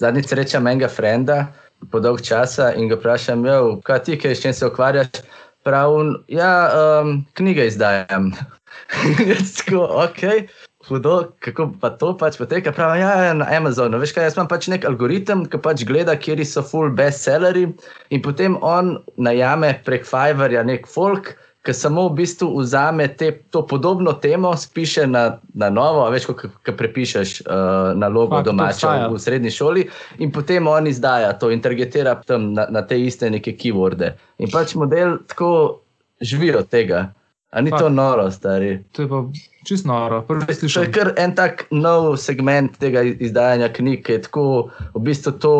zadnjič srečam enega frenda po dolg časa in ga vprašam, kaj ti, kaj s čim se ukvarjaš. Pravim, ja, um, knjige izdajam. tako, ok, hudo, kako pa to pač poteka. Pravi, ja, na Amazonu. Veš kaj, jaz imam pač nek algoritem, ki pač gleda, kje so full bestselleri in potem on najame prek Fiverja nek folk ki samo v bistvu vzame te, to podobno temo, spiše na, na novo, veš, kot prepišeš uh, nalogo domačo v srednji šoli, in potem on izdaja to in targetira tam na, na te iste neke keywords. In pač model tako živi od tega. A ni Fakt. to noro, stari? To je pa čisto noro. To je kar en tak nov segment tega izdajanja knjig, ki je tako v bistvu to.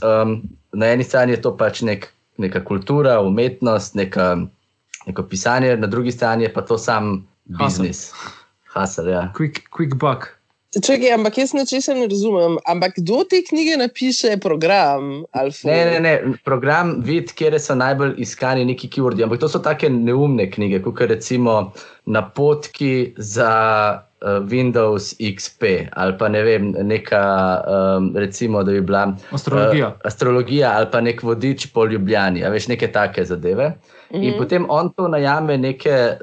Um, na eni strani je to pač nek, neka kultura, umetnost, neka neko pisanje, na drugi strani pa to sam biznis. Hasel, ja. Quick, quick buck. Čekaj, ampak jaz nečesa ne razumem. Ampak kdo te knjige napiše, program? Ne, ne, ne, program vidi, kje so najbolj iskani neki keywordi. Ampak to so take neumne knjige, kot recimo napotki za uh, Windows XP ali pa ne vem, neka, um, recimo, da bi bila astrologija. Uh, astrologija ali pa nek vodič po Ljubljani, a veš neke take zadeve. In mm -hmm. potem on to najame neke, eh,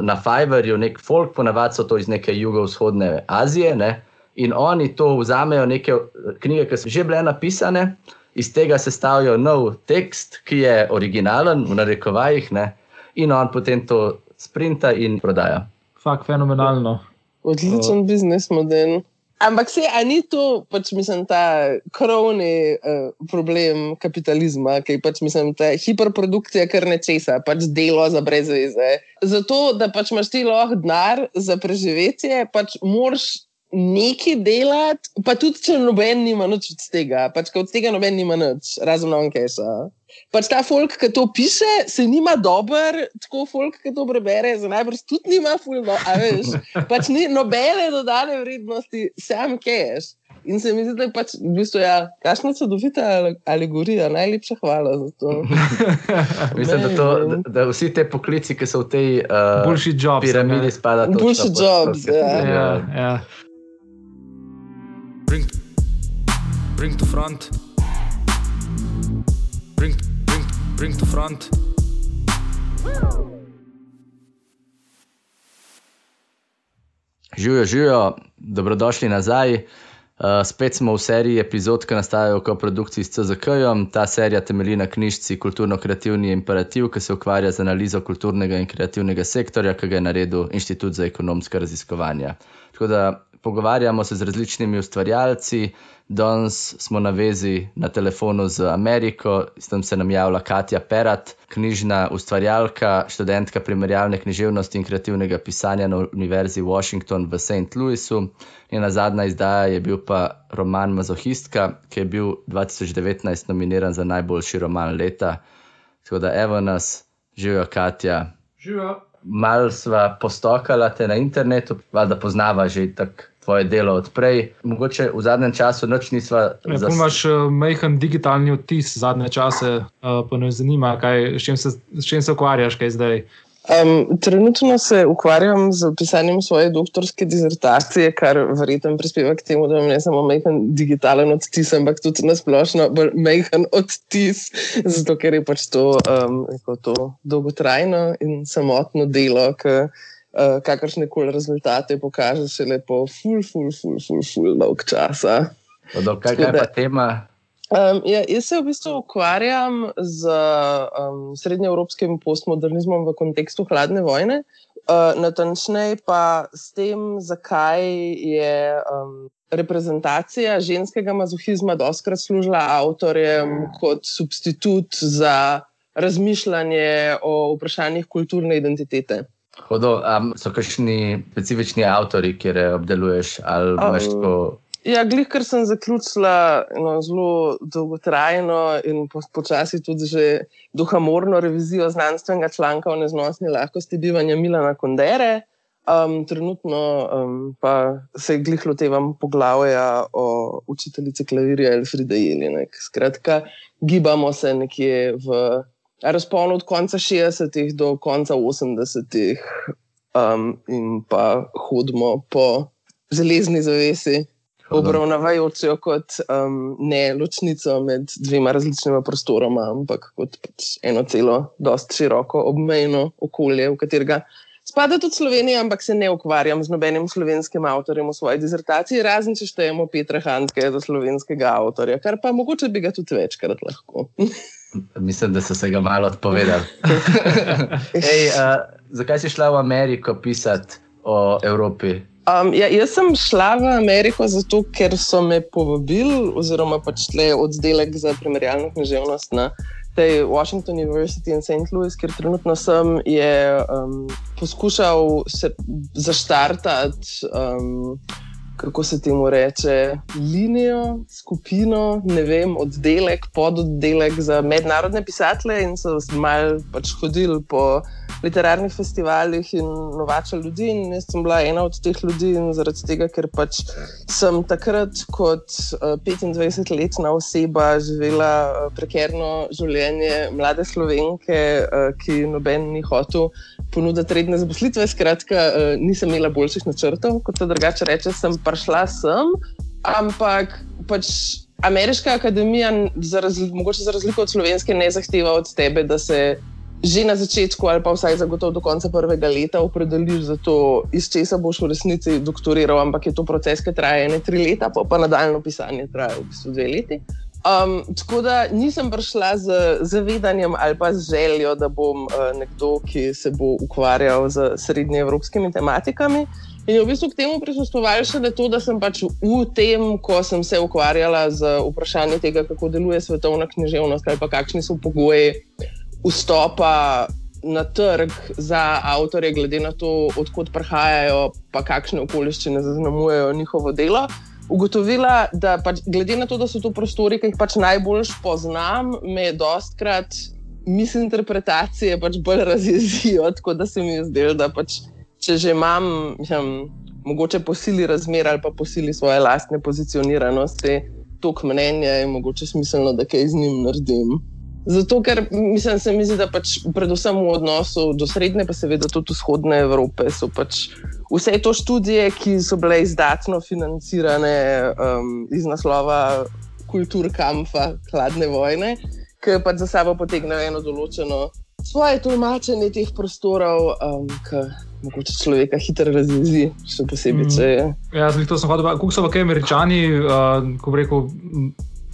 na Fiverju, nek folk, ponavadi so to iz neke jugovzhodne Azije. Ne? In oni to vzamejo, neke knjige, ki so že bile napisane, iz tega sestavljajo nov tekst, ki je originalen, v narekovajih, ne? in on potem to sprinta in prodaja. Fak, fenomenalno. Odličen uh, biznis model. Ampak se, a ni to, pač mislim, ta krovni uh, problem kapitalizma, ki je pač, mislim, ta hiperprodukcija, kar nečesa, pač delo za brezveze. Zato, da pač imaš ti lahko denar za preživetje, pač moraš nekaj delati, pa tudi če noben nima nič od tega, pač od tega noben nima nič, razen on keša. Pač ta folk, ki to piše, se nima dober, tako folk, ki to prebere, za najbrž tudi nima fulno, a veš, pač ni nobene dodane vrednosti, sam keš. In se mi zdi, da je pač, v bistvu, ja, kakšna čudovita alegorija, najlepša hvala za to. Mislim, da, to, da, da vsi te poklici, ki so v tej uh, piramidi, spadajo boljši job. Ja, ja. ja. Bring, bring to front. Bring, bring, bring to front. Živijo, živijo, dobrodošli nazaj. Uh, spet smo v seriji epizod, ki nastajajo v produkciji s CZK-jem. Ta serija temelji na knjižci Kulturno-kreativni imperativ, ki se ukvarja z analizo kulturnega in kreativnega sektorja, ki ga je naredil Inštitut za ekonomska raziskovanja. Tako da pogovarjamo se z različnimi ustvarjalci. Danes smo na vezi na telefonu z Ameriko, s tem se nam javlja Katja Perat, knjižna ustvarjalka, študentka primerjalne književnosti in kreativnega pisanja na Univerzi Washington v St. Louisu. Njena zadnja izdaja je bil pa roman Mazohistka, ki je bil 2019 nominiran za najboljši roman leta. Tako da evo nas, živijo Katja. Živijo. Mal sva postokala te na internetu, valjda poznava že tako tvoje delo odprej. Mogoče v zadnjem času noč nisva. Ja, zas... Imaš uh, majhen digitalni odtis zadnje čase, uh, pa me zanima, kaj, s, čim se, s čim se ukvarjaš, kaj zdaj. Um, trenutno se ukvarjam z pisanjem svoje doktorske dizertacije, kar verjetno prispeva k temu, da imam ne samo majhen digitalen odtis, ampak tudi nasplošno majhen odtis, zato ker je pač to, um, to dolgotrajno in samotno delo, ki uh, kakršne koli rezultate pokaže šele po ful, ful, ful, ful, ful dolg časa. Kaj je pa tema? Um, ja, jaz se v bistvu ukvarjam z um, srednjeevropskim postmodernizmom v kontekstu hladne vojne, uh, natančneje pa s tem, zakaj je um, reprezentacija ženskega mazohizma doskrat služila avtorjem kot substitut za razmišljanje o vprašanjih kulturne identitete. Hodo, um, so kakšni specifični avtori, ki jih obdeluješ um, tako? Ja, glih, ker sem zaključila no, zelo dolgotrajno in počasi po tudi že duhamorno revizijo znanstvenega članka o neznosni lahkosti bivanja Milana Kondere. Um, trenutno um, pa se glih lotevam poglavja o učiteljici klavirja Elfrida Jelinek. Skratka, gibamo se nekje v razponu od konca 60-ih do konca 80-ih um, in pa hodimo po železni zavesi. obravnavajoč jo kot um, ne ločnico med dvema različnima prostoroma, ampak kot pač eno celo, dosti široko obmejno okolje, v katerega spada tudi Slovenija, ampak se ne ukvarjam z nobenim slovenskim avtorjem v svoji dizertaciji, razen če štejemo Petra Hanske za slovenskega avtorja, kar pa mogoče bi ga tudi večkrat lahko. Mislim, da so se ga malo odpovedali. Ej, uh, zakaj si šla v Ameriko pisati o Evropi? Um, ja, jaz sem šla v Ameriko zato, ker so me povabili, oziroma pač tle oddelek za primerjalno književnost na tej Washington University in St. Louis, kjer trenutno sem, je um, poskušal se zaštartati. Um, kako se temu reče, linijo, skupino, ne vem, oddelek, pododdelek za mednarodne pisatelje in so malo pač hodili po literarnih festivalih in novačili ljudi. In jaz sem bila ena od teh ljudi in zaradi tega, ker pač sem takrat kot uh, eh, 25-letna oseba živela uh, prekerno življenje mlade slovenke, uh, ki noben ni hotel ponuditi redne zaposlitve. Skratka, nisem imela boljših načrtov, kot da drugače reče, sem prišla sem, ampak pač. Ameriška akademija, za razli mogoče za razliko od slovenske, ne zahteva od tebe, da se že na začetku, ali pa vsaj zagotovo do konca prvega leta, opredeliš za to, iz česa boš v resnici doktoriral, ampak je to proces, ki traja ne tri leta, pa, pa nadaljno pisanje traja v bistvu dve leti. Um, tako da nisem prišla z zavedanjem ali pa z željo, da bom uh, nekdo, ki se bo ukvarjal z srednjeevropskimi tematikami. In v bistvu k temu prisostovalo še to, da sem pač v tem, ko sem se ukvarjala z vprašanjem tega, kako deluje svetovna književnost ali pa kakšni so pogoji vstopa na trg za avtorje, glede na to, odkot prihajajo, pa kakšne okoliščine zaznamujejo njihovo delo ugotovila, da pač, glede na to, da so to prostori, ki jih pač najbolj poznam, me dostkrat misinterpretacije pač bolj razjezijo. Tako da se mi je zdelo, da pač, če že imam, mislim, mogoče posili razmer ali pa posili svoje lastne pozicioniranosti, tok mnenja je mogoče smiselno, da kaj z njim naredim. Zato, ker mislim, se mi zdi, da pač predvsem v odnosu do srednje, pa seveda tudi vzhodne Evrope, so pač vse to študije, ki so bile izdatno financirane um, iz naslova kulturkampa hladne vojne, ki pač za sabo potegnejo eno določeno svoje tolmačenje teh prostorov, um, ki mogoče človeka hitro razjezi, še posebej, če je. Mm. Ja, to sem hodil, kako so pa kaj američani, uh, ko reko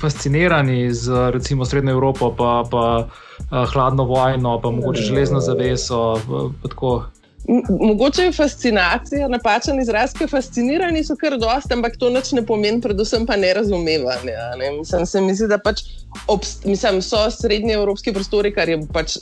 fascinirani z recimo Srednjo Evropo, pa, pa uh, hladno vojno, pa mogoče železno zaveso. Pa, Mogoče je fascinacija, napačen izraz, ker fascinirani so kar dosti, ampak to nič ne pomeni, predvsem pa nerazumevanje. Ne? Mislim, se mi zdi, da pač mislim, so srednji evropski prostori, kar je pač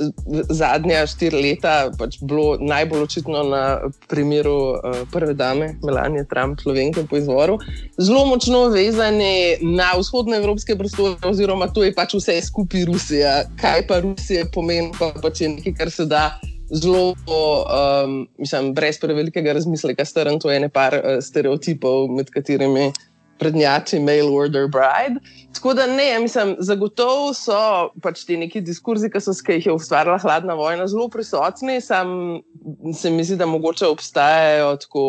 zadnja štiri leta pač bilo najbolj očitno na primeru uh, prve dame, Melanie Trump, slovenke po izvoru, zelo močno vezani na vzhodne evropske prostore, oziroma to je pač vse skupaj Rusija. Kaj pa Rusija pomeni, pa pač je nekaj, kar se da zelo, um, mislim, brez prevelikega razmisleka, strn to je nekaj uh, stereotipov, med katerimi prednjači mail order bride. Tako da ne, mislim, zagotovo so pač ti neki diskurzi, ki so se jih ustvarjala hladna vojna, zelo prisotni, sam se mi zdi, da mogoče obstajajo tako.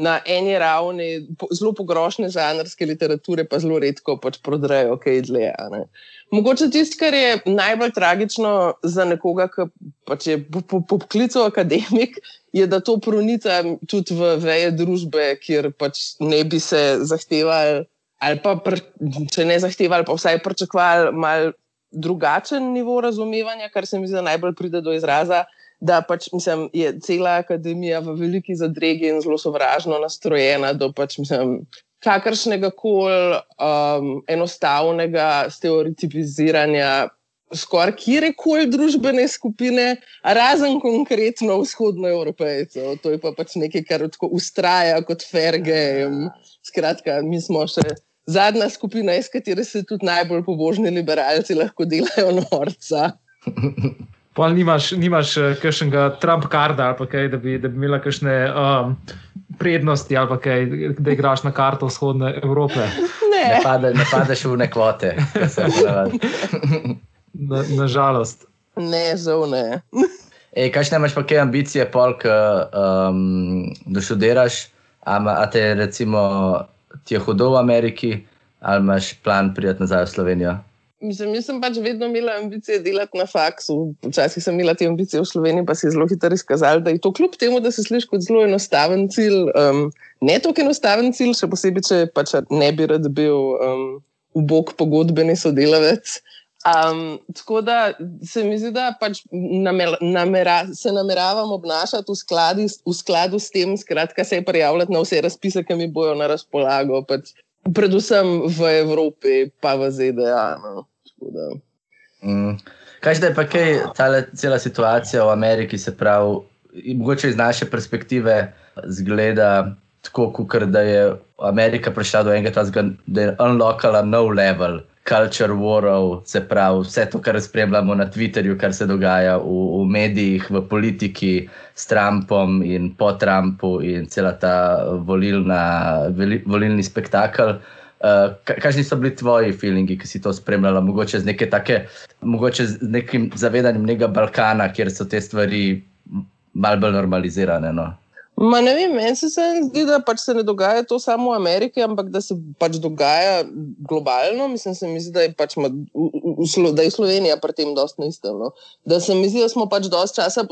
Na eni ravni zelo pogrošne žanrske literature, pa zelo redko pač prodrejo kaj dlje. Mogoče tisto, kar je najbolj tragično za nekoga, ki pač je po, po, po poklicu akademik, je, da to pronica tudi v veje družbe, kjer pač ne bi se zahtevali, ali pa pr, če ne zahtevali, pa vsaj pričakovali mal drugačen nivo razumevanja, kar se mi zdi najbolj pride do izraza. Da pač, mislim, je cela akademija v veliki zadregi in zelo sovražno nastrojena do pač, mislim, kakršnega koli um, enostavnega stereotipiziranja skoraj kjer koli družbene skupine, razen konkretno vzhodnoevropejcev. To je pa pač nekaj, kar tako ustraja kot ferge. Skratka, mi smo še zadnja skupina, iz katere se tudi najbolj pobožni liberalci lahko delajo norca. Pa nimaš, nimaš eh, kakšnega Trump-karda, da, da bi imela kakšne um, prednosti, ali kaj, da igraš na karto vzhodne Evrope. Ne, ne, pade, ne padeš v nekvote. Nažalost. Na ne, zelo ne. Ej, kaj imaš pa kaj ambicije, polk, um, da študiraš? A, a te recimo ti je hudo v Ameriki, ali imaš plan prijeti nazaj v Slovenijo? Mislim, jaz sem pač vedno imela ambicije delati na faksu. Včasih sem imela te ambicije v Sloveniji, pa se je zelo hitro izkazalo, da je to kljub temu, da se sliši kot zelo enostaven cilj. Um, ne tako enostaven cilj, še posebej, če pač ne bi rad bil um, v bok pogodbeni sodelavec. Um, tako da se mi zdi, da pač namer, namera, se nameravam obnašati v, skladi, v skladu s tem, skratka, se prijavljati na vse razpise, ki mi bojo na razpolago. Pač, predvsem v Evropi, pa v ZDA. No. Mm. Kaj je pa kaj, ta cela situacija v Ameriki, se pravi, mogoče iz naše perspektive, zgleda tako, kot da je Amerika prišla do enega tega, da je unlockala nov level. Culture warov, se pravi, vse to, kar spremljamo na Twitterju, kar se dogaja v, v medijih, v politiki, s Trumpom in po Trumpu, in cela ta volilna, volilni spektakel. Uh, Kakšni so bili tvoji feelingi, ki si to spremljala, mogoče z, neke take, mogoče z nekim zavedanjem nekega Balkana, kjer so te stvari malce bolj normalizirane? No? Ma ne vem, meni se zdi, da pač se ne dogaja to samo v Ameriki, ampak da se pač dogaja globalno. Mislim, se mi zdi, da je, pač, da je Slovenija pri tem dosti neistelna. No. Da se mi zdi, da smo pač dosti časa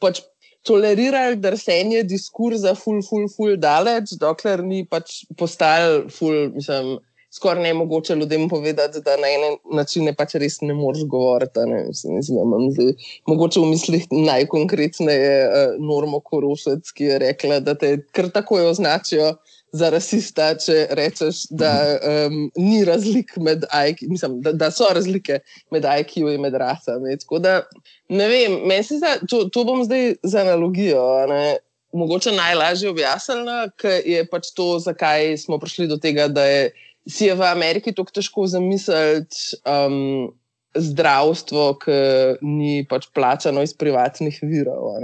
pač tolerirali drsenje diskurza, ful, ful, ful, daleč, dokler ni pač postal, ful, mislim, skoraj ne mogoče ljudem povedati, da na ene načine pač res ne moreš govoriti. Ne, mislim, mislim, zdaj, mogoče v mislih najkonkretneje uh, Normo Korošec, ki je rekla, da te kar takoj označijo za rasista, če rečeš, da um, ni razlik med IQ, mislim, da, da so razlike med IQ in med rasami. Tako da ne vem, meni se zdi, to, to bom zdaj z analogijo. Ne? Mogoče najlažje objasnila, ker je pač to, zakaj smo prišli do tega, da je, si je v Ameriki tako težko zamisliti um, zdravstvo, ki ni pač plačano iz privatnih virov.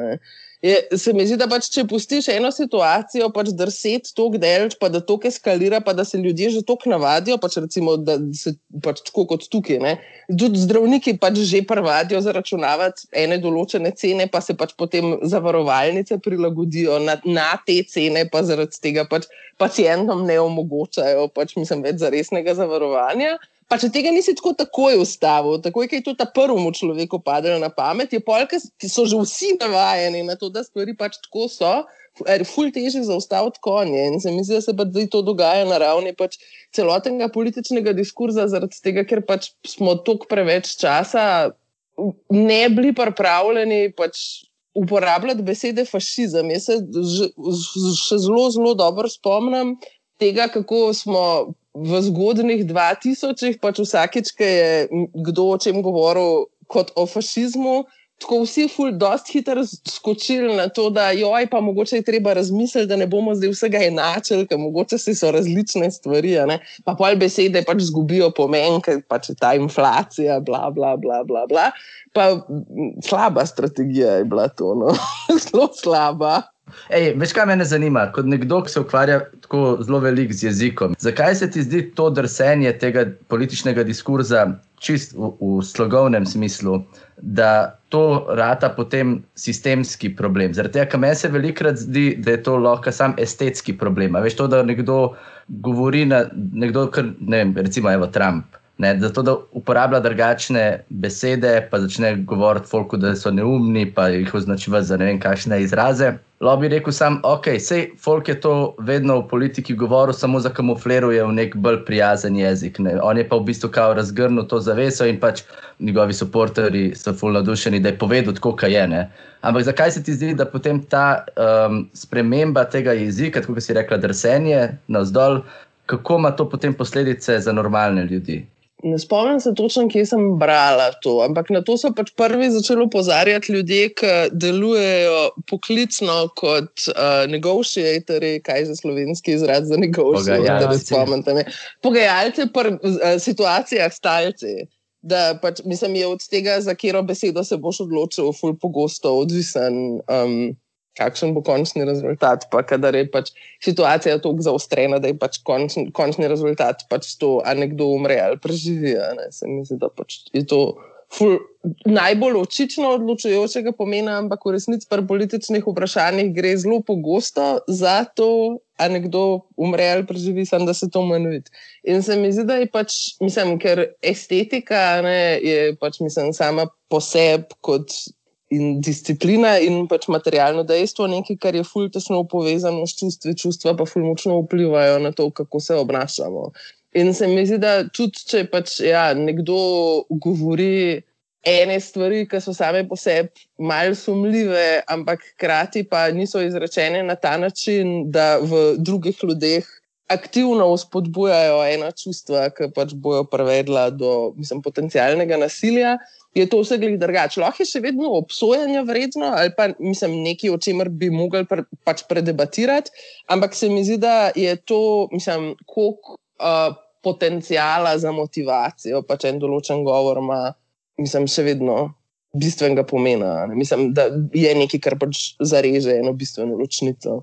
Je, se mi zdi, da pač, če pustiš eno situacijo, pač drseti tok delč, pa da to eskalira, pa da se ljudje že tok navadijo, pač recimo, da se pač tako kot tukaj. Ne? Tudi zdravniki pač že prvadijo zaračunavati ene določene cene, pa se pač potem zavarovalnice prilagodijo na, na te cene, pa zaradi tega pač pacijentom ne omogočajo pač, mislim, več za resnega zavarovanja. Pa če tega nisi tako takoj ustavil, tako je to prvemu človeku padlo na pamet, je polk, ki so že vsi navajeni na to, da stvari pač tako so, je ful teže zaustaviti konje. In se mi zdi, da se pač to dogaja na ravni pač celotnega političnega diskurza, zaradi tega, ker pač smo toliko preveč časa ne bili pripravljeni pač uporabljati besede fašizem. Jaz se še zelo, zelo dobro spomnim tega, kako smo v zgodnih 2000-ih, pač vsakeč, ki je kdo o čem govoril, kot o fašizmu, tako vsi ful, dosti hitro skočili na to, da joj, pa mogoče je treba razmisliti, da ne bomo zdaj vsega enačili, ker mogoče so različne stvari. Pa pol besede pač zgubijo pomen, ker pač je ta inflacija, bla, bla, bla, bla. bla. Pa slaba strategija je bila to, no. zelo slaba. Ej, veš, kaj me zanima, kot nekdo, ki se ukvarja tako zelo veliko z jezikom. Zakaj se ti zdi to drsenje tega političnega diskurza, čist v, v slogovnem smislu, da to rata potem sistemski problem? Zaradi tega, ker meni se velikokrat zdi, da je to lahko sam estetski problem. A veš to, da nekdo govori na nekdo, kar, ne vem, recimo Evo Trump. Ne, zato, da uporablja drugačne besede, pa začne govoriti folku, da so neumni, pa jih označuje za ne vem kakšne izraze. Bi rekel sam, ok, sej folk je to vedno v politiki govoril, samo za kamufliruje v nek bolj prijazen jezik. Ne. On je pa v bistvu kao razgrnil to zaveso in pač njegovi podporterji so fulno navdušeni, da je povedal tako, kaj je. Ne. Ampak zakaj se ti zdi, da potem ta um, sprememba tega jezika, kot si rekla, drsenje na vzdolj, kako ima to potem posledice za normalne ljudi? Ne spomnim se točno, kje sem brala to, ampak na to so pač prvi začeli opozarjati ljudje, ki delujejo poklicno kot uh, negotiatori, kaj je za slovenski izraz za negotiatori. Pogajalci pri uh, situacijah stalci. Da pač, mislim, je od tega, za katero besedo se boš odločil, ful pogosto odvisen. Um, kakšen bo končni rezultat. Pa kadar je pač situacija tako zaostrena, da je pač končni, končni rezultat pač to, ali nekdo umre ali preživi. Se mi zdi, da pač je to ful, najbolj očično odločujočega pomena, ampak v resnici pri političnih vprašanjih gre zelo pogosto za to, a nekdo umre ali preživi, samo da se to manjuje. In se mi zdi, da je pač, mislim, ker estetika ne, je pač, mislim, sama po sebi kot. In disciplina, in pač materialno dejstvo, nekaj, kar je fulj tesno povezano s čustvi, čustva pa fulj močno vplivajo na to, kako se obnašamo. In se mi zdi, da tudi če pač ja, nekdo govori ene stvari, ki so same po sebi malce sumljive, ampak hkrati pa niso izrečene na ta način, da v drugih ljudeh aktivno vzpodbujajo ena čustva, ki pač bojo prevedla do mislim, potencialnega nasilja. Je to vse glede drugače. Lahko je še vedno obsojanje vredno, ali pa mislim, nekaj, o čemer bi mogli pre, pač predebatirati, ampak se mi zdi, da je to, mislim, koliko uh, potencijala za motivacijo, pač en določen govor ima mislim, še vedno bistvenega pomena. Mislim, da je nekaj, kar pač zareže eno bistveno ločnico.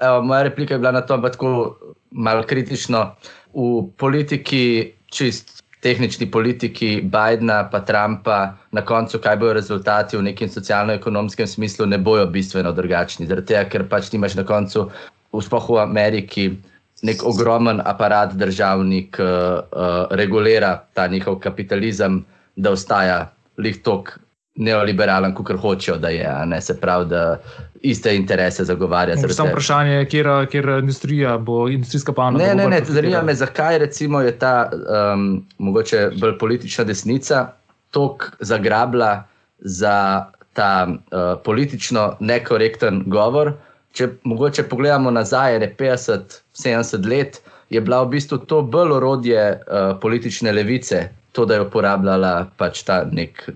Evo, moja replika je bila na to, da tako malo kritično. V politiki, čist tehnični politiki Bidna in Trumpa, na koncu, kaj bodo rezultati v nekem socialno-ekonomskem smislu, ne bojo bistveno drugačni. Zaradi tega, ker pač imaš na koncu, sploh v Ameriki, nek ogromen aparat državni, ki uh, regulira ta njihov kapitalizem da ostaja lih tok neoliberalen, kot hočejo, da je. Ne? Se pravi, da iste interese zagovarja. Samo vprašanje je, kje je industrija, bo industrijska panoga. Ne, ne, ne. Zanima me, zakaj recimo je ta um, mogoče bolj politična desnica tok zagrabila za ta uh, politično nekorekten govor. Če mogoče pogledamo nazaj, je 50-70 let, je bila v bistvu to bolj orodje uh, politične levice, to, da je uporabljala pač ta nek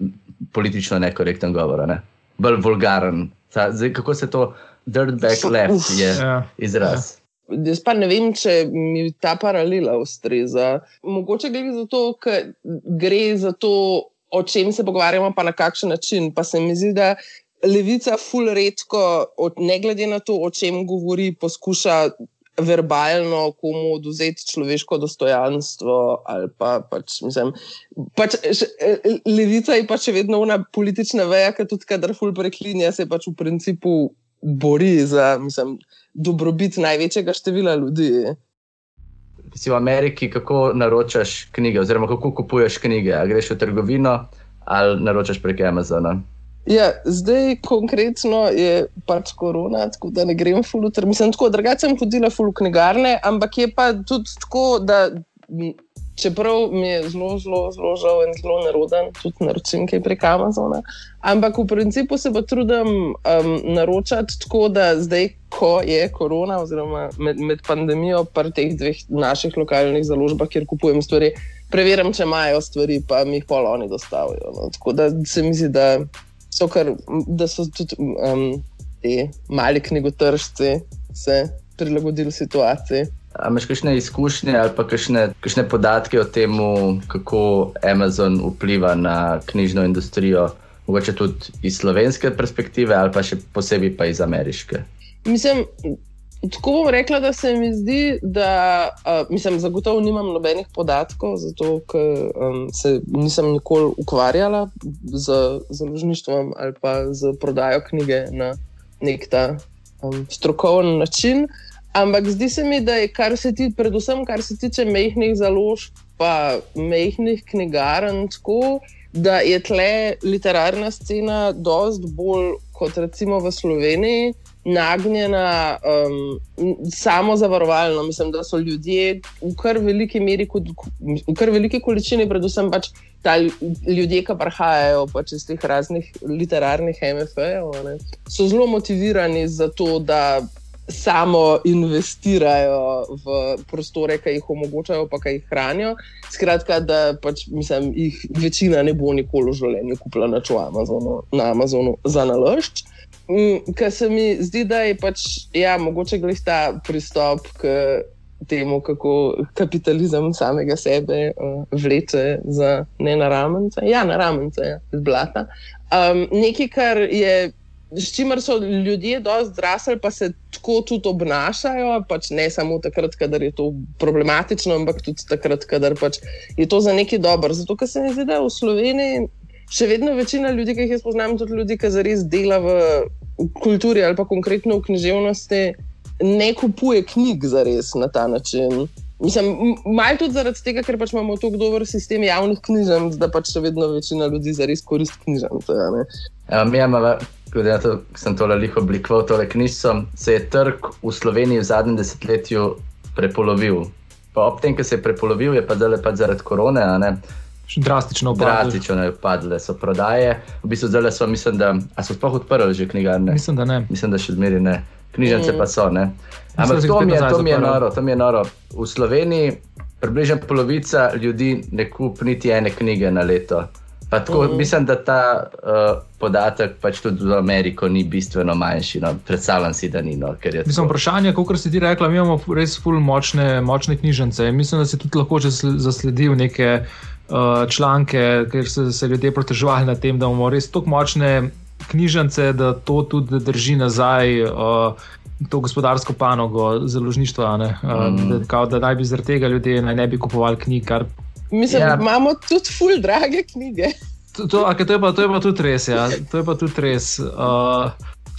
politično nekorekten govor, ne? bolj vulgaren. Ta, zdaj, kako se to dirtbag left je ja. izraz? Ja. Jaz pa ne vem, če mi ta paralela ustreza. Mogoče gre za to, ker gre za to, o čem se pogovarjamo, pa na kakšen način. Pa se mi zdi, da levica, ful redko, ne glede na to, o čem govori, poskuša verbalno komu oduzeti človeško dostojanstvo. Pa, pač, mislim, pač, še, levica je pač vedno ena politična veja, ki tudi kadar ful preklinja, se pač v principu bori za mislim, dobrobit največjega števila ljudi. Si v Ameriki, kako naročaš knjige, oziroma kako kupuješ knjige? A greš v trgovino ali naročaš prek Amazona? Ja, zdaj, konkretno je pač korona, tako da ne grem fuluter. Mislim, tako drugače sem hodila fulu knjigarne, ampak je pa tudi tako, da čeprav mi je zelo, zelo, zelo žal in zelo neroden, tudi naročim kaj prek Amazona. Ampak v principu se pa trudim um, naročati tako, da zdaj, ko je korona, oziroma med, med pandemijo, pa teh dveh naših lokalnih založbah, kjer kupujem stvari, preverjam, če imajo stvari, pa mi jih poloni dostavijo. No. Tako da se mi zdi, da so, kar, da so tudi um, ti mali knjigotržci se prilagodili situaciji. Ali imaš kakšne izkušnje ali pa kakšne, kakšne podatke o tem, kako Amazon vpliva na knjižno industrijo, mogoče tudi iz slovenske perspektive, ali pa še posebej pa iz ameriške? Mislim, Tako bom rekla, da se mi zdi, da uh, mislim, zagotovo nimam nobenih podatkov, zato ker um, se nisem nikoli ukvarjala z založništvom ali pa z prodajo knjige na nek ta um, strokoven način. Ampak zdi se mi, da je, kar se ti, predvsem kar se tiče mehkih založb, pa mehkih knjigarn, tako da je tle literarna scena dosti bolj kot recimo v Sloveniji nagnjena um, samo zavarovalno. Mislim, da so ljudje v kar veliki meri, v kar veliki količini, predvsem pač ta ljudje, ki prihajajo pač iz teh raznih literarnih MFE-jev, so zelo motivirani za to, da. Samo investirajo v prostore, ki jih omogočajo, pa ki jih hranijo. Skratka, da pač, mislim, jih večina ne bo nikoli v življenju kupila na Amazonu, na Amazonu za naložb. Mm, Ker se mi zdi, da je pač, ja, mogoče gre ta pristop k temu, kako kapitalizem samega sebe uh, vleče za ne naramence. Ja, naramence, ja, z blata. Um, nekaj, kar je. S čimer so ljudje dosti zrasli, pa se tako tudi obnašajo, pač ne samo takrat, kadar je to problematično, ampak tudi takrat, kadar pač je to za nekaj dobro. Zato, ker se mi zdi, da v Sloveniji še vedno večina ljudi, ki jih jaz poznam, tudi ljudi, ki zares dela v kulturi ali pa konkretno v književnosti, ne kupuje knjig za res na ta način. Mislim, malo tudi zaradi tega, ker pač imamo tako dober sistem javnih knjižnic, da pač še vedno večina ljudi za res koristi knjižnice. Ja, mi imamo, kot je to, sem tole liho oblikoval, tole knjižico, se je trg v Sloveniji v zadnjem desetletju prepolovil. Pa ob tem, ko se je prepolovil, je pa zdaj pač zaradi korone. Drastično upadle. Drastično upadle so prodaje. V bistvu zdaj so, mislim, da so sploh odprli že knjigarne. Mislim, da ne. Mislim, da še zmeri ne. Knjižnice pa so. Ne? Ampak to mi, je, to, mi je noro, to mi je noro. V Sloveniji približno polovica ljudi ne kupi niti ene knjige na leto. Tako, uh -huh. Mislim, da ta uh, podatek pač tudi v Ameriki ni bistveno manjši. No. Predstavljam si, da ni. No, mislim, vprašanje, kot si ti rekla, mi imamo res ful močne, močne knjižnice. Mislim, da si tudi lahko zasledil neke članke, ker so se ljudje protežovali na tem, da imamo res tako močne knjižnice, da to tudi drži nazaj. Uh, To gospodarsko panogo založništva, mm. da, kao, da naj bi zaradi tega ljudje ne bi kupovali knjig. Kar... Mislim, ja. imamo tudi ful drage knjige. To, to, okay, to, je pa, to je pa tudi res. Ja. To je pa tudi res. Uh,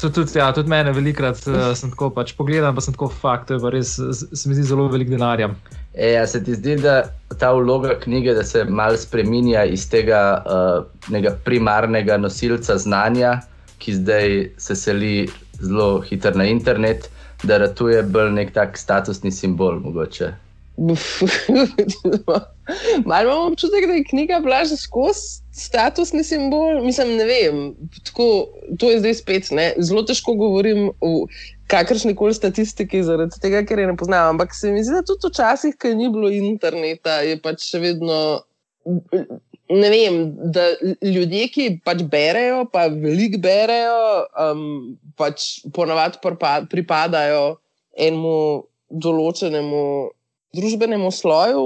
to, tudi, ja, tudi mene velikrat uh, sem tako pač pogledal, pa sem tako fakt, to je pa res, se mi zdi zelo velik denarja. E, se ti zdi, da ta vloga knjige, da se malo spremenja iz tega uh, primarnega nosilca znanja, ki zdaj se seli zelo hiter na internet, da ratuje bolj nek tak statusni simbol. Mogoče. Malo imamo občutek, da je knjiga bila že skozi statusni simbol. Mislim, ne vem, tako, to je zdaj spet. Ne? Zelo težko govorim o kakršni koli statistiki, zaradi tega, ker je ne poznam. Ampak se mi zdi, da tudi včasih, ko ni bilo interneta, je pač še vedno ne vem, da ljudje, ki pač berejo, pa veliko berejo, um, pač ponavadi pripadajo enemu določenemu družbenemu sloju,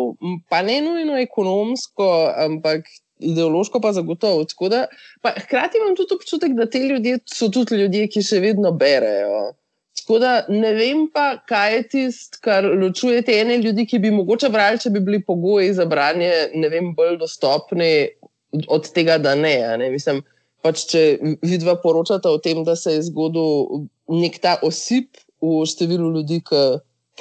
pa ne nujno ekonomsko, ampak ideološko, pa zagotovo. Da, pa hkrati imam tudi občutek, da te ljudje so tudi ljudje, ki še vedno berejo. Tako da ne vem, pa, kaj je tisto, kar ločuje te ene ljudi, ki bi mogoče brali, če bi bili pogoji za branje vem, bolj dostopni od tega, da ne. ne? Mislim, pač, če vidva poročata o tem, da se je zgodil nek ta osip v številu ljudi, ki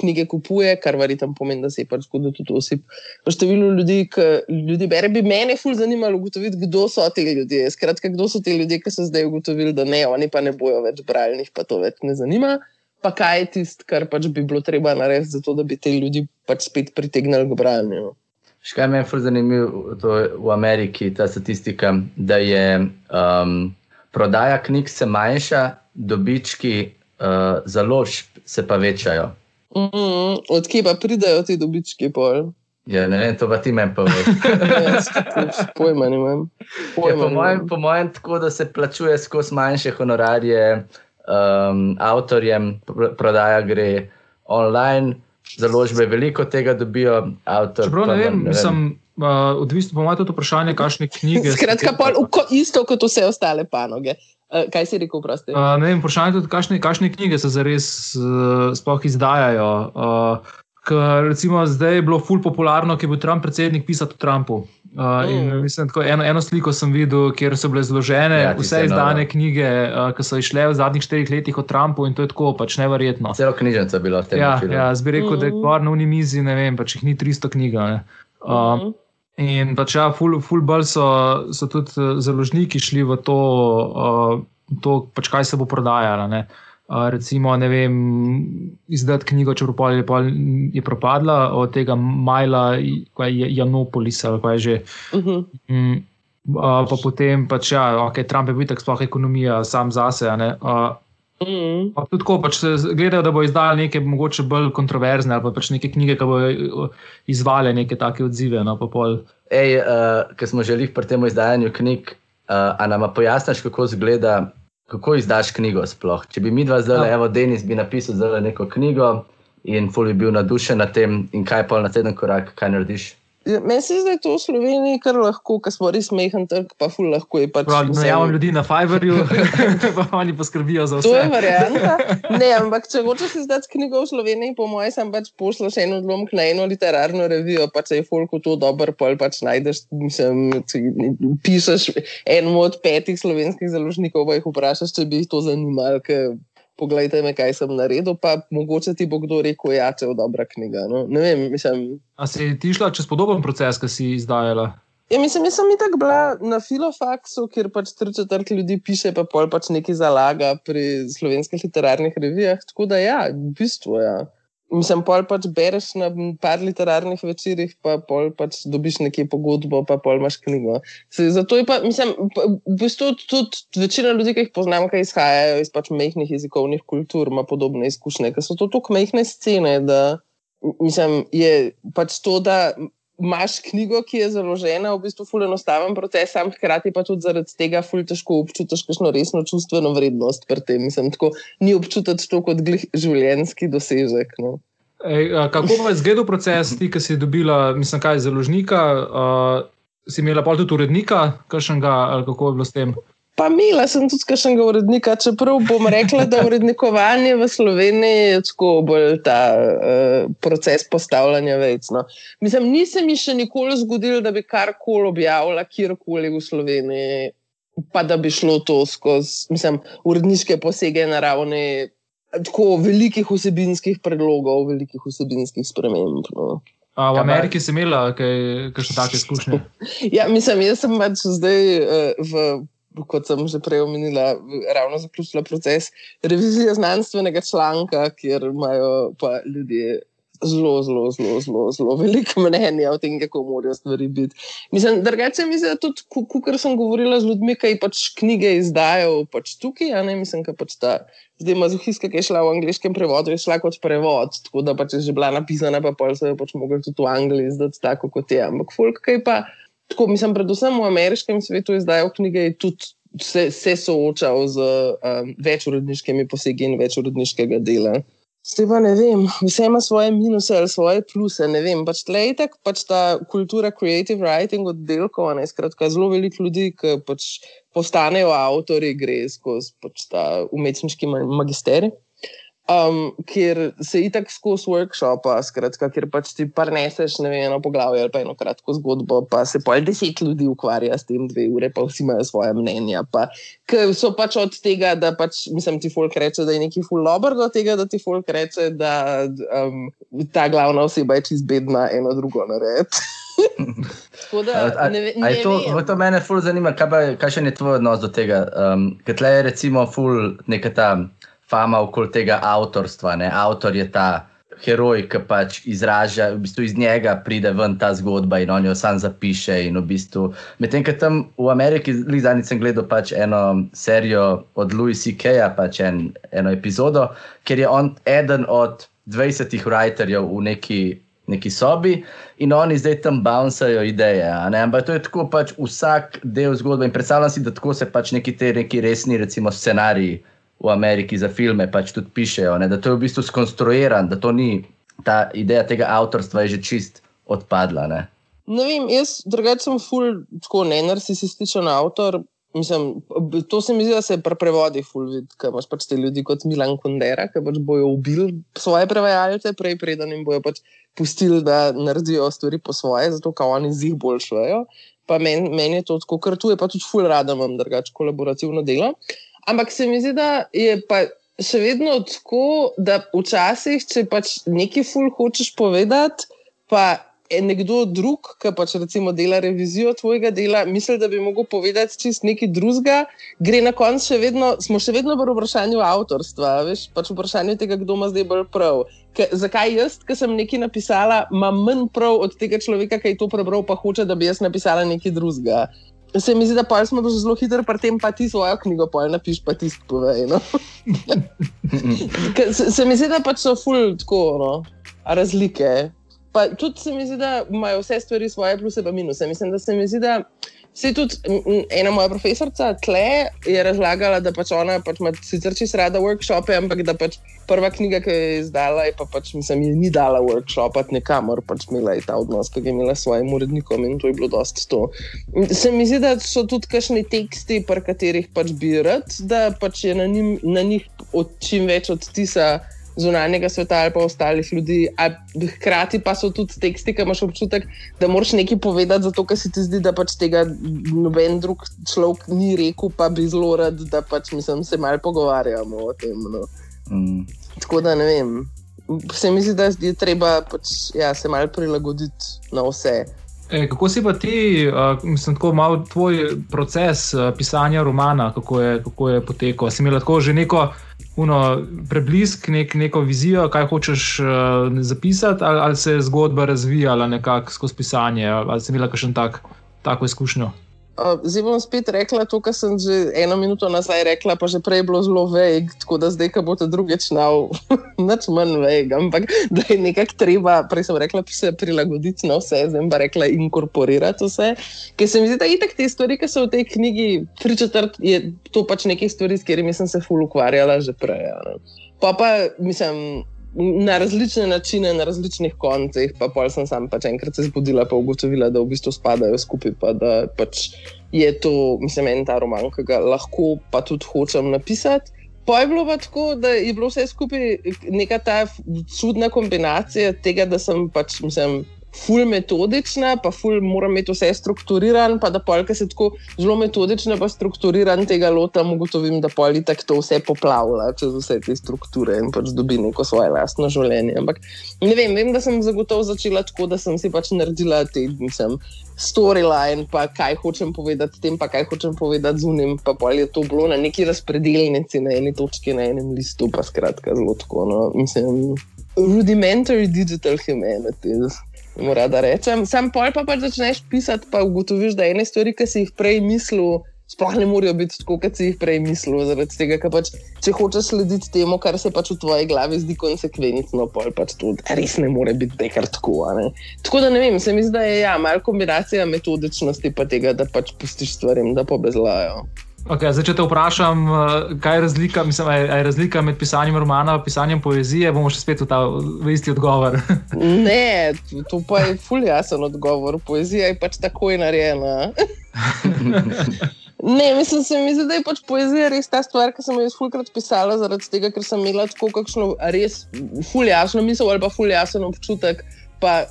knjige kupuje, kar verjetno pomeni, da se je pač zgodil tudi osip. V številu ljudi, ki ljudi bere, bi mene ful zanimalo ugotoviti, kdo so ti ljudje. Skratka, kdo so ti ljudje, ki so zdaj ugotovili, da ne, oni pa ne bojo več brali, pa to več ne zanima pa kaj je tisto, kar pač bi bilo treba narediti, zato da bi te ljudi pač spet pritegnili k branju. Še kaj me je zanimivo v Ameriki, ta statistika, da je um, prodaja knjig se manjša, dobički uh, založb se pa večajo. Mm. Odkje pa pridajo ti dobički? Pol? Ja, ne vem, to pa ti meni poveš. Pojma nimam. Pojma ja, po, mojem, po mojem, tako da se plačuje skozi manjše honorarje um, avtorjem prodaja gre online, založbe veliko tega dobijo. Avtor, Čeprav ne vem, mislim. Uh, odvisno pa ima tudi vprašanje, kakšne knjige. Skratka, pol, ko, isto kot vse ostale panoge. Uh, kaj si rekel, prosti? Uh, ne vem, vprašanje je tudi, kakšne, kakšne knjige se zares uh, sploh izdajajo. Uh, Ker recimo zdaj je bilo ful popularno, ki je bil Trump predsednik pisati o Trumpu. Uh, mm. mislim, tako, eno, eno sliko sem videl, kjer so bile zložene ja, vse izdane knjige, uh, ki so išle v zadnjih štirih letih o Trumpu in to je tako pač neverjetno. Celo knjižnica je bila v tem. Ja, ja zbi rekel, mm. da je kvar mm. na unimizi, ne vem, pač jih ni 300 knjig. Uh, mm. In pač ja, ful, ful bolj so, so tudi uh, založniki šli v to, uh, to pač kaj se bo prodajalo. Recimo, ne vem, izdati knjigo, če je, je propadla, od tega Majla, kaj je Janopolis ali kaj že. Uh -huh. mm, uh, pa potem pač, ja, okay, Trump je bil tak sploh ekonomija, sam zase. Uh, Mm. Tudi tako, pač gledajo, da bo izdal nekaj mogoče bolj kontroverzne ali pa pač neke knjige, ki bo izvale neke take odzive. No, Ej, uh, ker smo želeli pri tem izdajanju knjig, uh, a nam pojasniš, kako izgleda kako izdaš knjigo sploh. Če bi mi dva zdaj, ja. evo, Denis bi napisal neko knjigo in ful bi bil nadušen nad tem, in kaj pa na teden korak, kaj narediš. Ja, Meni se zdi, da je to v Sloveniji kar lahko, ker smo res mehen trg, pa ful lahko je pač. Prav, mislim- najavim ljudi na Fiverju, pa oni poskrbijo za To je vse. varianta. Ne, ampak če hočeš izdati knjigo v Sloveniji, po mojem, sem pač pošljaš en odlomek na eno literarno revijo, pa če je folku to dober, pol pač najdeš, mislim, pišeš enemu od petih slovenskih založnikov, pa jih vprašaš, če bi jih to zanimalo. ker Poglejte me, kaj sem naredil, pa mogoče ti bo kdo rekel, ja, če je dobra knjiga. No? Ne vem, mislim, A si ti šla čez podoben proces, ki si izdajala? Ja, mislim, jaz sem itak bila na filofaksu, kjer pač tri četrt ljudi piše, pa pol pač nekaj zalaga pri slovenskih literarnih revijah. Tako da, ja, v bistvu, ja. Mislim, pol pač bereš na par literarnih večerjih, pa pol pač dobiš nekje pogodbo, pa pol imaš knjigo. Se, zato je pa, mislim, pa, v bistvu tudi večina ljudi, ki jih poznam, ki izhajajo iz pač mehkih jezikovnih kultur, ima podobne izkušnje, ker so to tako mehke scene, da mislim, je pač to, da imaš knjigo, ki je založena, v bistvu ful enostaven proces, sam hkrati pa tudi zaradi tega ful težko občutiš kakšno resno čustveno vrednost pri tem. Mislim, tako ni občutiti to kot življenjski dosežek. No. Ej, kako je izgledal proces, ti, ki si dobila, mislim, kaj založnika, uh, si imela pa tudi urednika, kakšnega, kako je bilo s tem? Pa imela sem tudi kakšnega urednika, čeprav bom rekla, da urednikovanje v Sloveniji je tako bolj ta uh, proces postavljanja vec. No. Mislim, nisem mi še nikoli zgodil, da bi karkoli objavila kjerkoli v Sloveniji, pa da bi šlo to skozi, mislim, uredniške posege na ravni tako velikih vsebinskih predlogov, velikih vsebinskih sprememb. No. A v Kaj Ameriki si imela kaj, kakšne take izkušnje? Ja, mislim, jaz sem pač zdaj uh, v. Kot sem že prej omenila, ravno zaključila proces revizije znanstvenega članka, kjer imajo pa ljudje zelo, zelo, zelo, zelo, zelo veliko mnenja o tem, kako morajo stvari biti. Mislim, drugače mi se tudi, kot sem govorila z ljudmi, ki pač knjige izdajo pač tukaj, a ne mislim, da pač ta. Zdaj, mazohiska, ki je šla v angliškem prevodu, je šla kot prevod, tako da pač je že bila napisana, pa pol se je pač mogla tudi v Angliji izdati tako, kot je. Ampak folk, ki pa tako, mislim, predvsem v ameriškem svetu izdajo knjige, je tudi se, se soočal z um, več uredniškimi posegi in več uredniškega dela. Pa ne vem, vse ima svoje minuse ali svoje pluse. Ne vem, pač tle je tako pač ta kultura creative writing oddelkov, skratka, zelo veliko ljudi, ki pač postanejo avtori, gre skozi pač ta umetniški ma- magisterij. Um, kjer se itak skozi workshopa, skratka, kjer pač ti parneseš ne vem, eno poglavje ali pa eno kratko zgodbo, pa se pol deset ljudi ukvarja s tem dve ure, pa vsi imajo svoje mnenja. Pa, ker so pač od tega, da pač, mislim, ti folk reče, da je neki full lober, do tega, da ti folk reče, da um, ta glavna oseba je čist bedna, eno drugo nared. Da, A- ne, ne to, vem. to mene ful zanima, kaj pa, kakšen je tvoj odnos do tega. Um, ker tle je recimo ful neka ta fama okoli tega avtorstva. Ne? Avtor je ta heroj, ki pač izraža, v bistvu iz njega pride ven ta zgodba in on jo sam zapiše. V bistvu, Medtem, ko tam v Ameriki, zadnjič sem gledal pač eno serijo od Louis C.K.-ja, pač en, eno epizodo, ker je on eden od 20 writerjev v neki neki sobi in oni zdaj tam bouncajo ideje. Ampak to je tako pač vsak del zgodbe in predstavljam si, da tako se pač neki te neki resni, recimo, scenariji v Ameriki za filme pač tudi pišejo. Ne? Da to je v bistvu skonstruiran, da to ni ta ideja tega avtorstva, je že čist odpadla. Ne? Ne vem, jaz drugače sem ful, tako ne narcisističen avtor. Mislim, to se mi zdi, da se pri prevodih ful vidi, ker imaš pač te ljudi kot Milan Kundera, ki pač bojo ubili svoje prevajalce, prej preden jim bojo pač pustili, da naredijo stvari po svoje, zato ker oni z jih boljšajo. Pa meni men je to tako, ker tu je pa tudi ful rada imam drugače kolaborativno delo. Ampak se mi zdi, da je pa še vedno tako, da včasih, če pač nekaj ful hočeš povedati, pa nekdo drug, ki pač recimo dela revizijo tvojega dela, misli, da bi mogel povedati čist nekaj drugega, gre na koncu še vedno, smo še vedno v vprašanju avtorstva, veš, pač v vprašanju tega, kdo ima zdaj bolj prav. Ke, zakaj jaz, ki sem nekaj napisala, imam manj prav od tega človeka, ki je to prebral, pa hoče, da bi jaz napisala nekaj drugega. Se mi zdi, da smo zelo hitro pri tem, pa ti svojo knjigo pol napiš, pa ti povej. No? Se, se mi zdi, da pač so ful tako no, razlike. Pa tudi se mi zdi, da imajo vse stvari svoje pluse in minuse. Mislim, da se mi zdi, da se tudi ena moja profesorica tle je razlagala, da pač ona pač ima sicer čisto rada workshope, ampak da pač prva knjiga, ki je izdala, je pa pač, mislim, ji ni dala workshopat nekamor, pač imela je ta odnos, ki ga je imela s svojim urednikom in to je bilo dosti to. Se mi zdi, da so tudi kakšni teksti, pri katerih pač bi rad, da pač je na, njim, na njih od, čim več odtisa zunanjega sveta ali pa ostalih ljudi. A hkrati pa so tudi teksti, ki imaš občutek, da moraš nekaj povedati, zato ker se ti zdi, da pač tega noben drug človek ni rekel, pa bi zelo rad, da pač mislim, se malo pogovarjamo o tem. No. Mm. Tako da ne vem. Se mi zdi, da je treba pač, ja, se malo prilagoditi na vse. E, kako si pa ti, uh, mislim, tako malo tvoj proces uh, pisanja romana, kako je, kako je potekal? Si imel lahko že neko uno, preblisk, nek, neko vizijo, kaj hočeš uh, zapisati, ali, ali se je zgodba razvijala nekako skozi pisanje, ali, ali si imel kakšen tak, tako izkušnjo? Uh, Zdaj bom spet rekla to, kar sem že eno minuto nazaj rekla, pa že prej je bilo zelo veg, tako da zdaj, ko boste drugič nal, nič manj veg, ampak da je nekako treba, prej sem rekla, se prilagoditi na vse, zdaj pa rekla inkorporirati vse. Ker se mi zdi, da itak te stvari, ki so v tej knjigi, tri četrt, je to pač nekaj stvari, s katerimi sem se ful ukvarjala že prej. a ne. Pa pa, mislim, na različne načine, na različnih koncih, pa pol sem sam pač enkrat se zbudila, pa ugotovila, da v bistvu spadajo skupaj, pa da pač je to, mislim, en ta roman, ki ga lahko pa tudi hočem napisati. Pa je bilo pa tako, da je bilo vse skupaj neka ta čudna kombinacija tega, da sem pač, mislim, ful metodična, pa ful moram imeti vse strukturiran, pa da polka se tako zelo metodično pa strukturiran tega lotam, ugotovim, da pol itak to vse poplavlja čez vse te strukture in pač dobi neko svoje lastno življenje. Ampak ne vem, vem, da sem zagotovo začela tako, da sem si pač naredila te, mislim, storyline, pa kaj hočem povedati tem, pa kaj hočem povedati z unim, pa pol je to bilo na neki razpredelnici, na eni točki, na enem listu, pa skratka zelo tako, no, mislim, rudimentary digital humanities. Mu rada rečem. Sam pol pa pač začneš pisati, pa ugotoviš, da ene stvari, ki si jih prej mislil, sploh ne morejo biti tako, kot si jih prej mislil. Zaradi tega, ker pač, če hočeš slediti temu, kar se pač v tvoji glavi zdi konsekventno, pol pač to res ne more biti dekar tako. ne. Tako da ne vem, se mi zdi, da je ja, malo kombinacija metodičnosti pa tega, da pač pustiš stvarem, da pobezlajo. Okay, zdaj, če te vprašam, eh, kaj je razlika, mislim, je, je razlika med pisanjem romana in pisanjem poezije, bomo še spet v, ta, v isti odgovor. Ne, to- pa je ful jasen odgovor. Poezija je pač takoj narejena. Ne, mislim, se mi zdi, da je pač poezija res ta stvar, ki sem jo jaz fulkrat pisala, zaradi tega, ker sem imela tako kakšno res fuljasno misel ali pa fuljasen občutek. Pa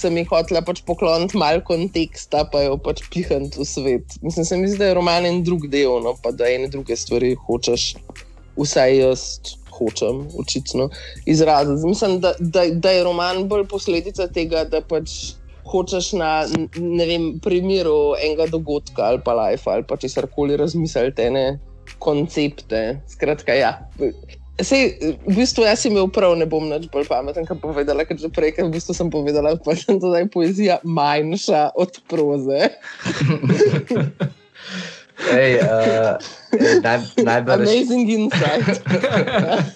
sem jih hotela pač pokloniti malo konteksta, pa jo pač pihniti v svet. Mislim, se mi zdi, da je roman en drug del, no, pa da ene druge stvari hočeš, vsaj jaz hočem, očitno izraziti. Mislim, da, da, da je roman bolj posledica tega, da pač hočeš na ne vem, primeru enega dogodka ali pa life ali pa česar koli razmisliti ene koncepte. Skratka, ja. Sej, v bistvu jaz imel prav, ne bom več bolj pameten, kot povedala, ker že prej, ker v bistvu sem povedala, pa je to, da je poezija manjša od proze. Ej, uh, naj, najbrž, Amazing insight.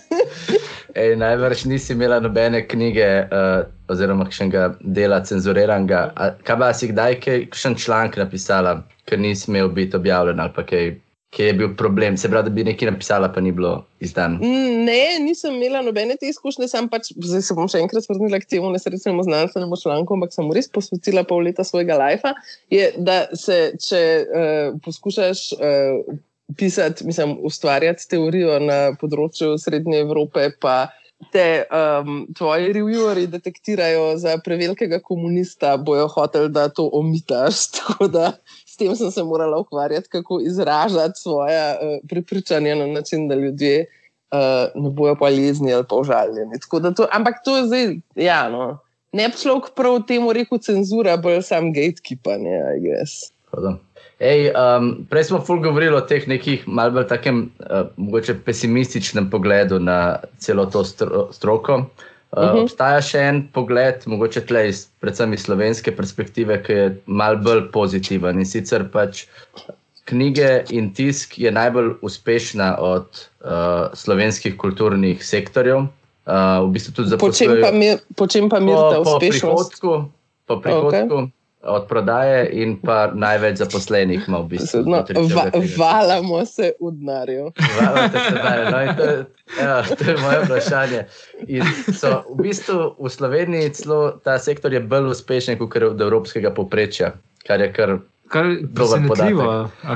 ej, najbrž nisi imela nobene knjige uh, oziroma kakšnega dela cenzuriranega. Kaj pa si kdaj kakšen članek napisala, ker nisi smel biti objavljen ali pa kaj, kaj je bil problem? Se pravi, da bi nekaj napisala, pa ni bilo izdan. Mm, Ne, nisem imela nobene te izkušnje, sam pač, zdaj se bom še enkrat vrnila k temu nesrečnemu znanstvenemu članku, ampak sem res posvetila pol leta svojega lajfa. Je, da se, če uh, poskušaš uh, pisati, mislim, ustvarjati teorijo na področju Srednje Evrope, pa te um, tvoji reviewerji detektirajo za prevelikega komunista, bojo hoteli, da to omitaš. Tako da tem sem se morala ukvarjati, kako izražati svoje uh, prepričanje na način, da ljudje uh, ne bojo pa jezni ali pa užaljeni. To, ampak to je zdaj, ja, no. Ne bi človek prav temu rekel cenzura, bolj sam gatekeepanje, I guess. Da. Ej, um, prej smo ful govorili o teh nekih malce bolj takem, uh, mogoče pesimističnem pogledu na celo to stro, stroko. Uh, uh Mhm. -huh. Obstaja še en pogled, mogoče tle iz, predvsem iz slovenske perspektive, ki je malce bolj pozitiven in sicer pač knjige in tisk je najbolj uspešna od uh, slovenskih kulturnih sektorjev. Uh, v bistvu tudi Po čem zaposlujejo pa, mir, po čem pa mirta po, po uspešnost? prihodku, po prihodku okay. Od prodaje in pa največ zaposlenih ima v bistvu. No, va, valamo se v denarju. Valate se dalje. No, in to, je- ja, to je moje vprašanje. In so, v bistvu v Sloveniji celo ta sektor je bolj uspešen kot od evropskega povprečja, kar je kar. Kar je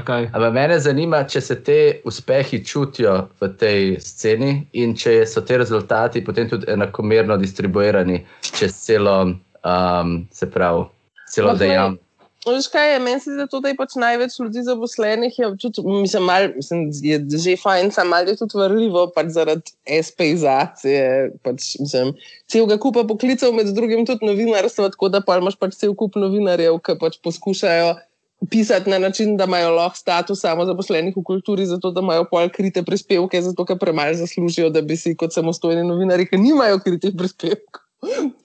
kaj? Ampak mene zanima, če se te uspehi čutijo v tej sceni in če so te rezultati potem tudi enakomerno distribuirani čez celo, um, se pravi, celo Lahko dejavnost. Veš kaj je, meni se zdi, da je pač največ ljudi zaposlenih, je, tudi, mislim, mal, mislim, je že fajn, samo malo je tudi vrljivo, pač zaradi espeizacije, pač, mislim, celega kupa poklicev, med drugim tudi novinarstvo, tako da pa imaš pač cel kup novinarjev, ki pač poskušajo pisati na način, da imajo lahko status samozaposlenih v kulturi, zato da imajo pol krite prispevke, zato ker premalo zaslužijo, da bi si kot samostojni novinari, ki nimajo kritih prispevkov.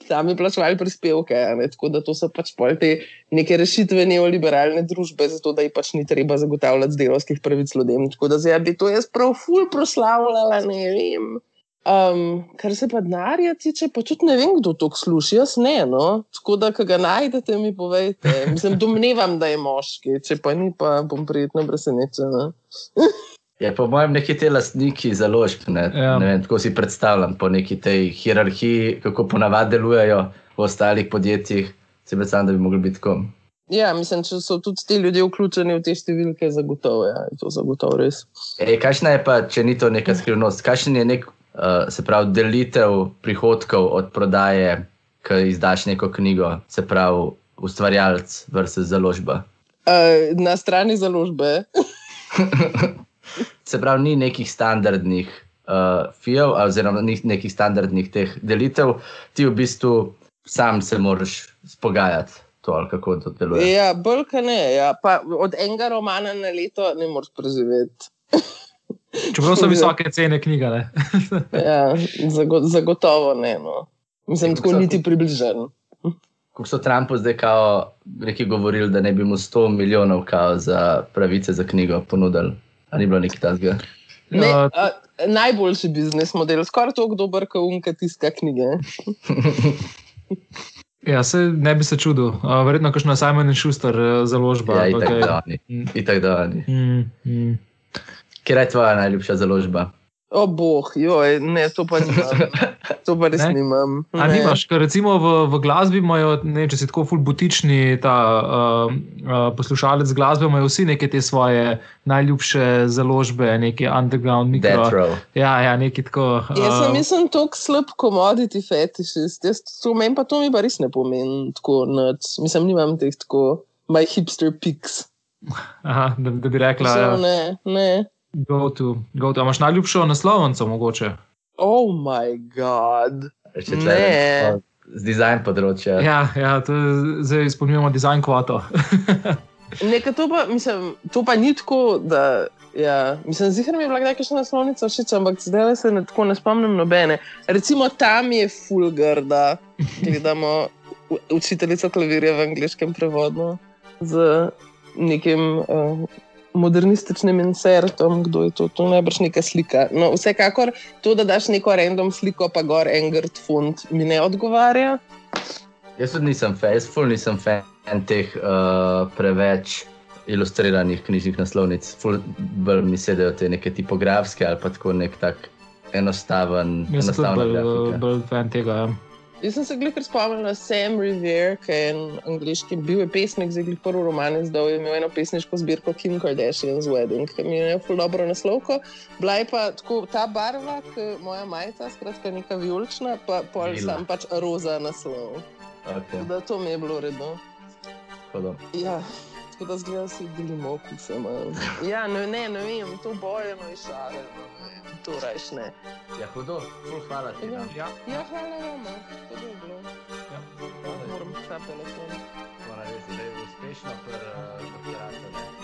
Sami plačevali prispevke, ne? tako da to so pač pol te neke rešitve neoliberalne družbe, zato da ji pač ni treba zagotavljati delovskih pravic ljudem. Tako da zdaj bi to jaz prav ful proslavljala, ne vem. Um, kar se pa denarja tiče, pa tudi ne vem, kdo to sluša, jaz ne. No? Tako da, ko ga najdete, mi povejte. Mislim, domnevam, da je moški, če pa ni, pa bom prijetno presenečena. Je po mojem neki te lastniki založb. Ne? Ja. Ne vem, tako si predstavljam po neki tej hierarhiji, kako ponavadi delujejo v ostalih podjetjih. Si predstavljam, da bi mogli biti tako. Ja, mislim, če so tudi ti ljudje vključeni v te številke, zagotovo ja, je to zagotovo res. Ej, kakšna je pa, če ni to neka skrivnost, kakšen je nek, uh, se pravi, delitev prihodkov od prodaje, ki izdaš neko knjigo, se pravi, ustvarjalec versus založba. Uh, na strani založbe. Se pravi, ni nekih standardnih uh, fijev, oziroma ni nekih standardnih teh delitev, ti v bistvu sam se moraš spogajati, to ali kako to deluje. Ja, bolj kot ne. Ja. Pa od enega romana na leto ne moreš preživeti. Čeprav so visoke cene knjiga. ne. Ja, zago, zagotovo ne. No. Mislim, Ja, tako so- niti približen. Kako so Trumpu zdaj kao, neki govorili, da ne bi mu 100 milijonov za pravice za knjigo ponudili. A ni bilo nekaj tasga? Ne, Ja. a, najboljši biznis model, skoraj tako dober, kot unka tiska knjige. Ja, se ne bi se čudil. Uh, verjetno, kakšna Simon Schuster uh, založba. Ja, ali itak kaj. da oni. Mm. Mm, mm. Kje je tvoja najljubša založba? O, boh, joj, ne, to pa nimam. To pa res Ne? nimam. A Ne. nimaš, ker recimo v, v glasbi imajo, ne, če si tako ful butični, ta uh, uh, poslušalec glasbe, imajo vsi neke te svoje najljubše založbe, neke underground mikro. Death Row. Ja, ja, neki tako. Jaz sem, uh, mislim, tako slab commodity fetišist. Jaz To meni pa to mi pa res ne pomeni tako nič. Mislim, nimam teh tako my hipster pics. aha, da, da bi rekla, Mislim, ja, ne, ne. Go to. Go to. A imaš najljubšo naslovnico mogoče? Oh my god. Če Ne. tle, z dizajn področja. Ja, ja to, je- zdaj izpolnjujemo dizajn kvoto. Nekaj to pa, mislim, to pa ni tako, da. Ja, mislim, zihar mi je bila kdaj kakšna naslovnica všeč, ampak zdaj se ne, tako ne spomnim nobene. Recimo tam je fulgarda, gledamo učiteljico klavirja v angliškem prevodu z nekim uh, modernističnim insertom, kdo je to, to najbrž neka slika. No, vsekakor to, da daš neko random sliko, pa gor en grd font, mi ne odgovarja. Jaz tudi nisem fan, jaz ful nisem fan teh uh, preveč ilustriranih knjižnih naslovnic. Ful bolj mi sedajo te neke tipografske ali pa tako nek tak enostaven, Jaz sem bolj, bolj fan tega. Ja. Jaz sem se glihkar spomnil na Sam Revere, ki je en angliški, bil je pesnik, zdaj glih prvi roman izdal, je imel eno pesniško zbirko Kim Kardashian's Wedding, ki mi je ful dobro naslovko. Bila je pa tako ta barva, ki moja majica, skratka neka vijolična, pa pol Lila. sam pač roza naslov. Okay, Da to mi je bilo redno. da. Ja tako da zgleda, da si delimo kuse. Ja, no, ne, ne vem, to bojeno iz šale, no, to rajš ne. Ja, hudo, ful hvala ti. Ja, ja. ja hvala vam, no, to je bilo. Ja, hvala. Moram ta telefon. Hvala, da si zdaj uspešno pri eh, uh, korporaciji.